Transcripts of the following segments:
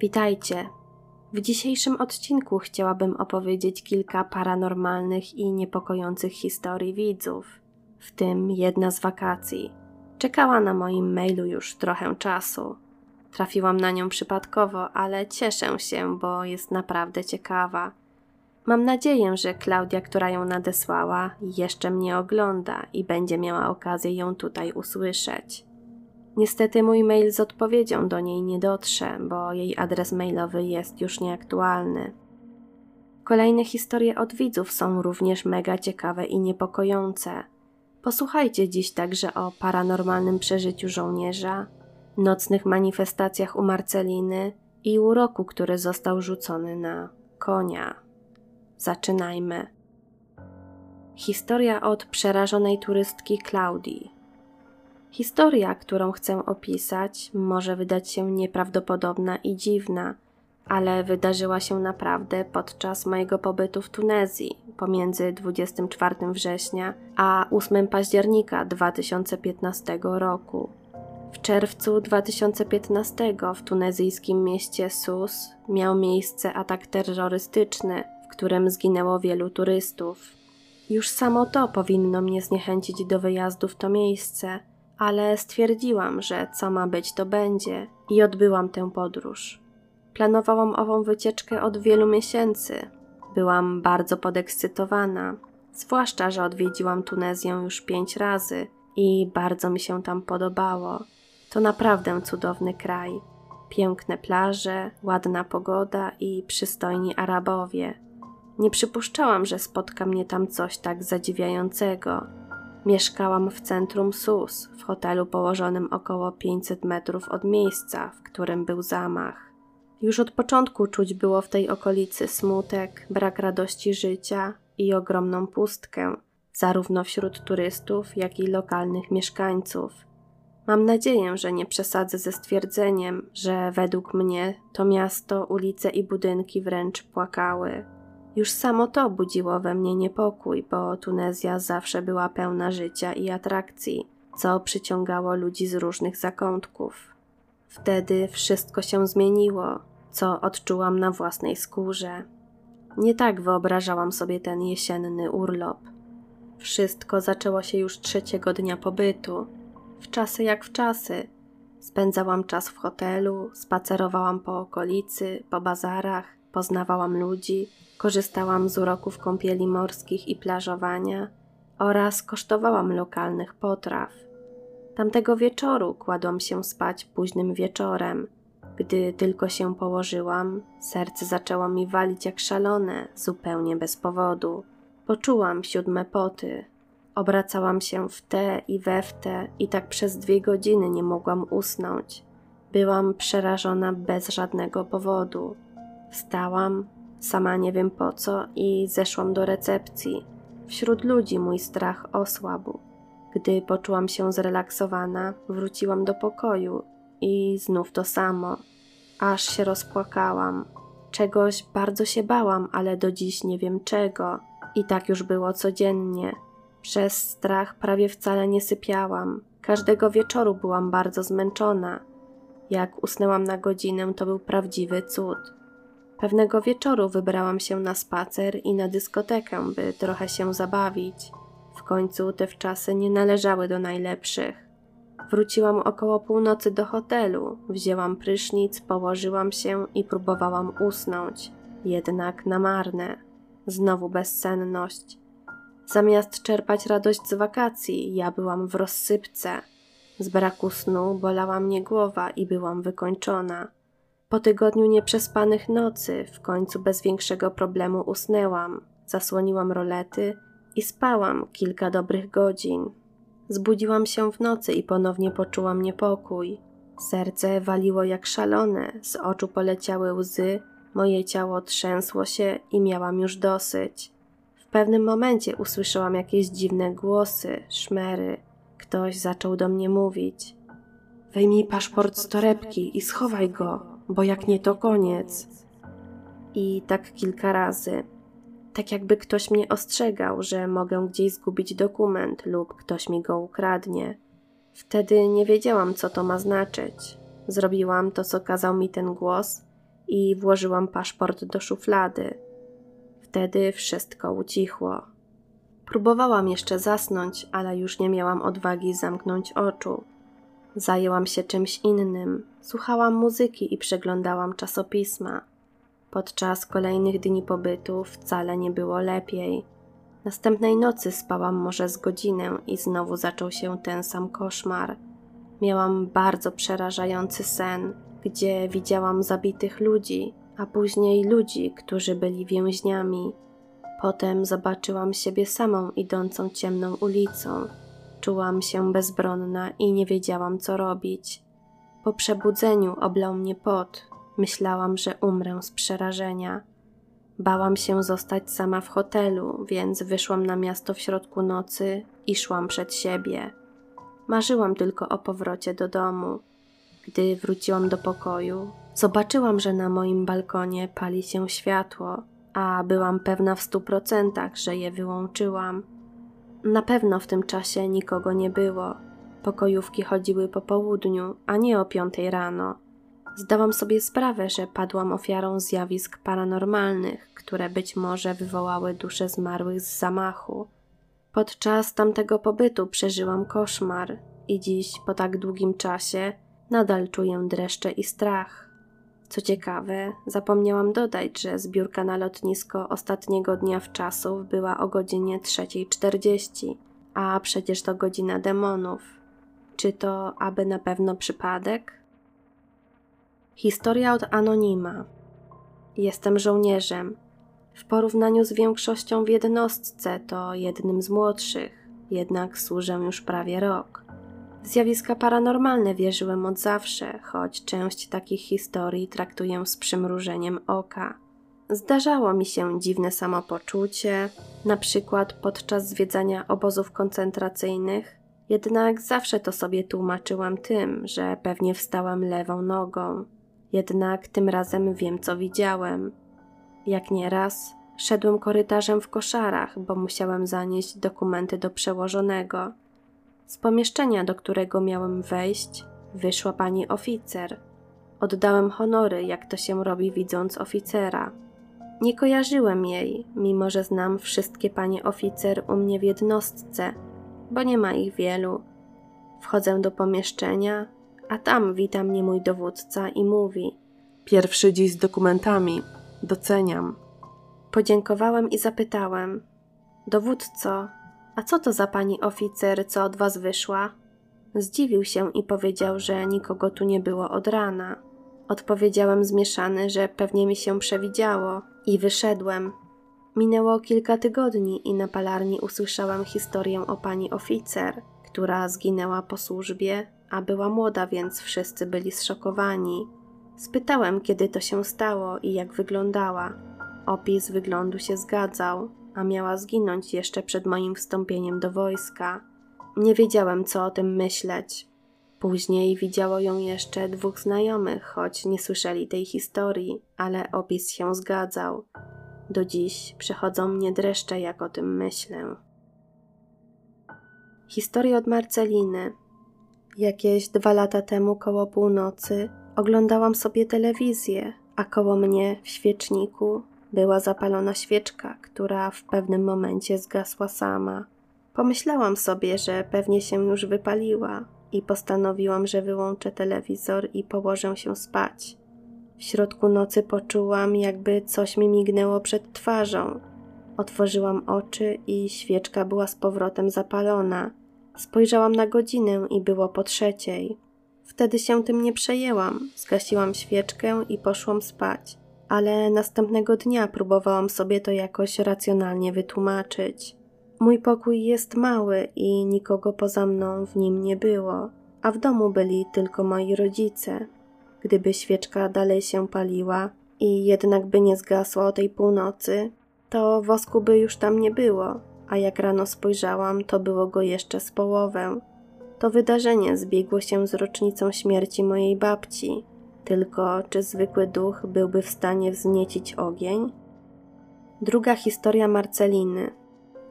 Witajcie. W dzisiejszym odcinku chciałabym opowiedzieć kilka paranormalnych i niepokojących historii widzów, w tym jedna z wakacji. Czekała na moim mailu już trochę czasu. Trafiłam na nią przypadkowo, ale cieszę się, bo jest naprawdę ciekawa. Mam nadzieję, że Klaudia, która ją nadesłała, jeszcze mnie ogląda i będzie miała okazję ją tutaj usłyszeć. Niestety mój mail z odpowiedzią do niej nie dotrze, bo jej adres mailowy jest już nieaktualny. Kolejne historie od widzów są również mega ciekawe i niepokojące. Posłuchajcie dziś także o paranormalnym przeżyciu żołnierza, nocnych manifestacjach u Marceliny i uroku, który został rzucony na konia. Zaczynajmy. Historia od przerażonej turystki Klaudii. Historia, którą chcę opisać, może wydać się nieprawdopodobna i dziwna, ale wydarzyła się naprawdę podczas mojego pobytu w Tunezji pomiędzy 24 września a 8 października 2015 roku. W czerwcu 2015 w tunezyjskim mieście Sus miał miejsce atak terrorystyczny, w którym zginęło wielu turystów. Już samo to powinno mnie zniechęcić do wyjazdu w to miejsce, ale stwierdziłam, że co ma być, to będzie i odbyłam tę podróż. Planowałam ową wycieczkę od wielu miesięcy. Byłam bardzo podekscytowana, zwłaszcza, że odwiedziłam Tunezję już pięć razy i bardzo mi się tam podobało. To naprawdę cudowny kraj. Piękne plaże, ładna pogoda i przystojni Arabowie. Nie przypuszczałam, że spotka mnie tam coś tak zadziwiającego. Mieszkałam w centrum Sus, w hotelu położonym około 500 metrów od miejsca, w którym był zamach. Już od początku czuć było w tej okolicy smutek, brak radości życia i ogromną pustkę, zarówno wśród turystów, jak i lokalnych mieszkańców. Mam nadzieję, że nie przesadzę ze stwierdzeniem, że według mnie to miasto, ulice i budynki wręcz płakały. Już samo to budziło we mnie niepokój, bo Tunezja zawsze była pełna życia i atrakcji, co przyciągało ludzi z różnych zakątków. Wtedy wszystko się zmieniło, co odczułam na własnej skórze. Nie tak wyobrażałam sobie ten jesienny urlop. Wszystko zaczęło się już trzeciego dnia pobytu, w czasy jak w czasy. Spędzałam czas w hotelu, spacerowałam po okolicy, po bazarach, poznawałam ludzi, korzystałam z uroków kąpieli morskich i plażowania oraz kosztowałam lokalnych potraw. Tamtego wieczoru kładłam się spać późnym wieczorem. Gdy tylko się położyłam, serce zaczęło mi walić jak szalone, zupełnie bez powodu. Poczułam siódme poty. Obracałam się w te i we w te i tak przez dwie godziny nie mogłam usnąć. Byłam przerażona bez żadnego powodu. Wstałam, sama nie wiem po co, i zeszłam do recepcji. Wśród ludzi mój strach osłabł. Gdy poczułam się zrelaksowana, wróciłam do pokoju i znów to samo. Aż się rozpłakałam. Czegoś bardzo się bałam, ale do dziś nie wiem czego. I tak już było codziennie. Przez strach prawie wcale nie sypiałam. Każdego wieczoru byłam bardzo zmęczona. Jak usnęłam na godzinę, to był prawdziwy cud. Pewnego wieczoru wybrałam się na spacer i na dyskotekę, by trochę się zabawić. W końcu te wczasy nie należały do najlepszych. Wróciłam około północy do hotelu, wzięłam prysznic, położyłam się i próbowałam usnąć, jednak na marne. Znowu bezsenność. Zamiast czerpać radość z wakacji, ja byłam w rozsypce. Z braku snu bolała mnie głowa i byłam wykończona. Po tygodniu nieprzespanych nocy w końcu bez większego problemu usnęłam, zasłoniłam rolety i spałam kilka dobrych godzin. Zbudziłam się w nocy i ponownie poczułam niepokój. Serce waliło jak szalone, z oczu poleciały łzy, moje ciało trzęsło się i miałam już dosyć. W pewnym momencie usłyszałam jakieś dziwne głosy, szmery. Ktoś zaczął do mnie mówić. Wyjmij paszport z torebki i schowaj go, bo jak nie to koniec. I tak kilka razy. Tak jakby ktoś mnie ostrzegał, że mogę gdzieś zgubić dokument lub ktoś mi go ukradnie. Wtedy nie wiedziałam, co to ma znaczyć. Zrobiłam to, co kazał mi ten głos i włożyłam paszport do szuflady. Wtedy wszystko ucichło. Próbowałam jeszcze zasnąć, ale już nie miałam odwagi zamknąć oczu. Zajęłam się czymś innym. Słuchałam muzyki i przeglądałam czasopisma. Podczas kolejnych dni pobytu wcale nie było lepiej. Następnej nocy spałam może z godzinę i znowu zaczął się ten sam koszmar. Miałam bardzo przerażający sen, gdzie widziałam zabitych ludzi, a później ludzi, którzy byli więźniami. Potem zobaczyłam siebie samą idącą ciemną ulicą. Czułam się bezbronna i nie wiedziałam, co robić. Po przebudzeniu oblał mnie pot. Myślałam, że umrę z przerażenia. Bałam się zostać sama w hotelu, więc wyszłam na miasto w środku nocy i szłam przed siebie. Marzyłam tylko o powrocie do domu. Gdy wróciłam do pokoju, zobaczyłam, że na moim balkonie pali się światło, a byłam pewna w stu procentach, że je wyłączyłam. Na pewno w tym czasie nikogo nie było. Pokojówki chodziły po południu, a nie o piątej rano. Zdałam sobie sprawę, że padłam ofiarą zjawisk paranormalnych, które być może wywołały dusze zmarłych z zamachu. Podczas tamtego pobytu przeżyłam koszmar i dziś, po tak długim czasie, nadal czuję dreszcze i strach. Co ciekawe, zapomniałam dodać, że zbiórka na lotnisko ostatniego dnia w czasów była o godzinie 3.40, a przecież to godzina demonów. Czy to aby na pewno przypadek? Historia od anonima. Jestem żołnierzem. W porównaniu z większością w jednostce to jednym z młodszych, jednak służę już prawie rok. W zjawiska paranormalne wierzyłem od zawsze, choć część takich historii traktuję z przymrużeniem oka. Zdarzało mi się dziwne samopoczucie, na przykład podczas zwiedzania obozów koncentracyjnych, jednak zawsze to sobie tłumaczyłem tym, że pewnie wstałem lewą nogą. Jednak tym razem wiem, co widziałem. Jak nieraz szedłem korytarzem w koszarach, bo musiałem zanieść dokumenty do przełożonego. Z pomieszczenia, do którego miałem wejść, wyszła pani oficer. Oddałem honory, jak to się robi, widząc oficera. Nie kojarzyłem jej, mimo że znam wszystkie panie oficer u mnie w jednostce, bo nie ma ich wielu. Wchodzę do pomieszczenia, a tam wita mnie mój dowódca i mówi: Pierwszy dziś z dokumentami. Doceniam. Podziękowałem i zapytałem: Dowódco, a co to za pani oficer, co od was wyszła? Zdziwił się i powiedział, że nikogo tu nie było od rana. Odpowiedziałem zmieszany, że pewnie mi się przewidziało i wyszedłem. Minęło kilka tygodni i na palarni usłyszałem historię o pani oficer, która zginęła po służbie, a była młoda, więc wszyscy byli zszokowani. Spytałem, kiedy to się stało i jak wyglądała. Opis wyglądu się zgadzał, a miała zginąć jeszcze przed moim wstąpieniem do wojska. Nie wiedziałem, co o tym myśleć. Później widziało ją jeszcze dwóch znajomych, choć nie słyszeli tej historii, ale opis się zgadzał. Do dziś przechodzą mnie dreszcze, jak o tym myślę. Historia od Marceliny. Jakieś dwa lata temu koło północy oglądałam sobie telewizję, a koło mnie w świeczniku była zapalona świeczka, która w pewnym momencie zgasła sama. Pomyślałam sobie, że pewnie się już wypaliła i postanowiłam, że wyłączę telewizor i położę się spać. W środku nocy poczułam, jakby coś mi mignęło przed twarzą. Otworzyłam oczy i świeczka była z powrotem zapalona. Spojrzałam na godzinę i było po trzeciej. Wtedy się tym nie przejęłam. Zgasiłam świeczkę i poszłam spać, ale następnego dnia próbowałam sobie to jakoś racjonalnie wytłumaczyć. Mój pokój jest mały i nikogo poza mną w nim nie było, a w domu byli tylko moi rodzice. Gdyby świeczka dalej się paliła i jednak by nie zgasła o tej północy, to wosku by już tam nie było, a jak rano spojrzałam, to było go jeszcze z połowę. To wydarzenie zbiegło się z rocznicą śmierci mojej babci. Tylko czy zwykły duch byłby w stanie wzniecić ogień? Druga historia Marceliny.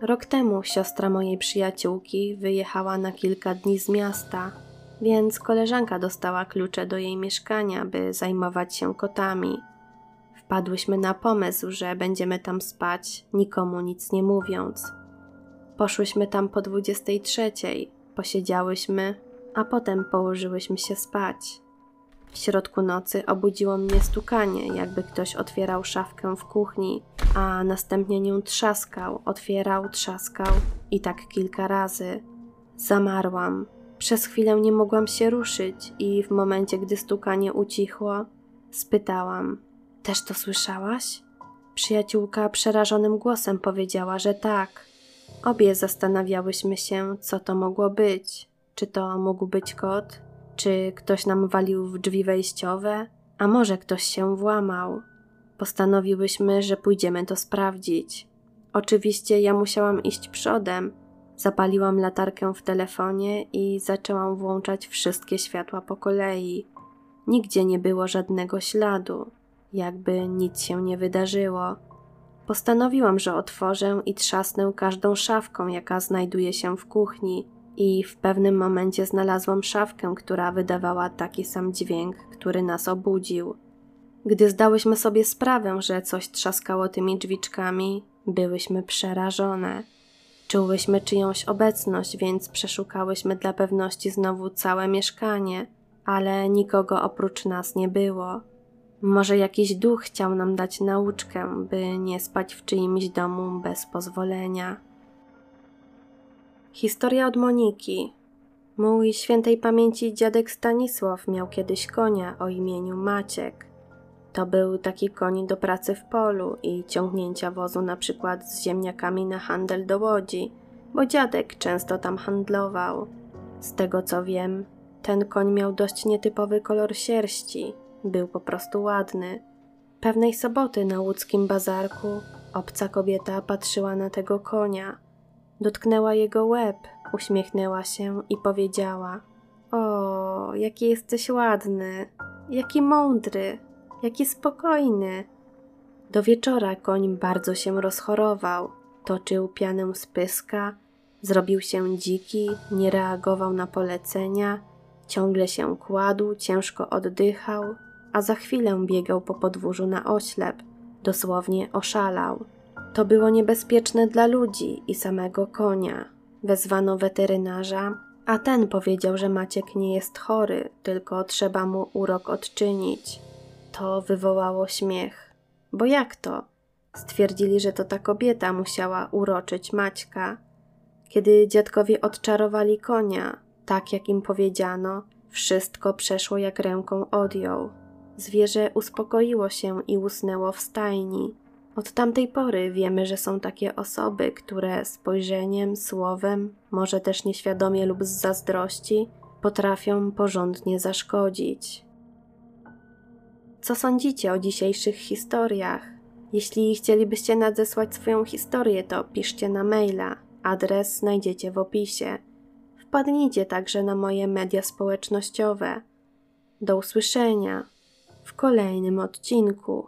Rok temu siostra mojej przyjaciółki wyjechała na kilka dni z miasta, więc koleżanka dostała klucze do jej mieszkania, by zajmować się kotami. Wpadłyśmy na pomysł, że będziemy tam spać, nikomu nic nie mówiąc. Poszłyśmy tam po 23, posiedziałyśmy, a potem położyłyśmy się spać. W środku nocy obudziło mnie stukanie, jakby ktoś otwierał szafkę w kuchni, a następnie nią trzaskał, otwierał, trzaskał i tak kilka razy. Zamarłam. Przez chwilę nie mogłam się ruszyć i w momencie, gdy stukanie ucichło, spytałam: Też to słyszałaś? Przyjaciółka przerażonym głosem powiedziała, że tak. Obie zastanawiałyśmy się, co to mogło być. Czy to mógł być kot? Czy ktoś nam walił w drzwi wejściowe? A może ktoś się włamał? Postanowiłyśmy, że pójdziemy to sprawdzić. Oczywiście ja musiałam iść przodem. Zapaliłam latarkę w telefonie i zaczęłam włączać wszystkie światła po kolei. Nigdzie nie było żadnego śladu, jakby nic się nie wydarzyło. Postanowiłam, że otworzę i trzasnę każdą szafką, jaka znajduje się w kuchni, i w pewnym momencie znalazłam szafkę, która wydawała taki sam dźwięk, który nas obudził. Gdy zdałyśmy sobie sprawę, że coś trzaskało tymi drzwiczkami, byłyśmy przerażone. Czułyśmy czyjąś obecność, więc przeszukałyśmy dla pewności znowu całe mieszkanie, ale nikogo oprócz nas nie było. Może jakiś duch chciał nam dać nauczkę, by nie spać w czyimś domu bez pozwolenia. Historia od Moniki. Mój świętej pamięci dziadek Stanisław miał kiedyś konia o imieniu Maciek. To był taki koń do pracy w polu i ciągnięcia wozu na przykład z ziemniakami na handel do Łodzi, bo dziadek często tam handlował. Z tego co wiem, ten koń miał dość nietypowy kolor sierści, był po prostu ładny. Pewnej soboty na łódzkim bazarku obca kobieta patrzyła na tego konia. Dotknęła jego łeb, uśmiechnęła się i powiedziała: O, jaki jesteś ładny, jaki mądry, jaki spokojny. Do wieczora koń bardzo się rozchorował, toczył pianę z pyska, zrobił się dziki, nie reagował na polecenia, ciągle się kładł, ciężko oddychał, a za chwilę biegał po podwórzu na oślep, dosłownie oszalał. To było niebezpieczne dla ludzi i samego konia. Wezwano weterynarza, a ten powiedział, że Maciek nie jest chory, tylko trzeba mu urok odczynić. To wywołało śmiech. Bo jak to? Stwierdzili, że to ta kobieta musiała uroczyć Maćka. Kiedy dziadkowie odczarowali konia, tak jak im powiedziano, wszystko przeszło jak ręką odjął. Zwierzę uspokoiło się i usnęło w stajni. Od tamtej pory wiemy, że są takie osoby, które spojrzeniem, słowem, może też nieświadomie lub z zazdrości, potrafią porządnie zaszkodzić. Co sądzicie o dzisiejszych historiach? Jeśli chcielibyście nadesłać swoją historię, to piszcie na maila. Adres znajdziecie w opisie. Wpadnijcie także na moje media społecznościowe. Do usłyszenia w kolejnym odcinku.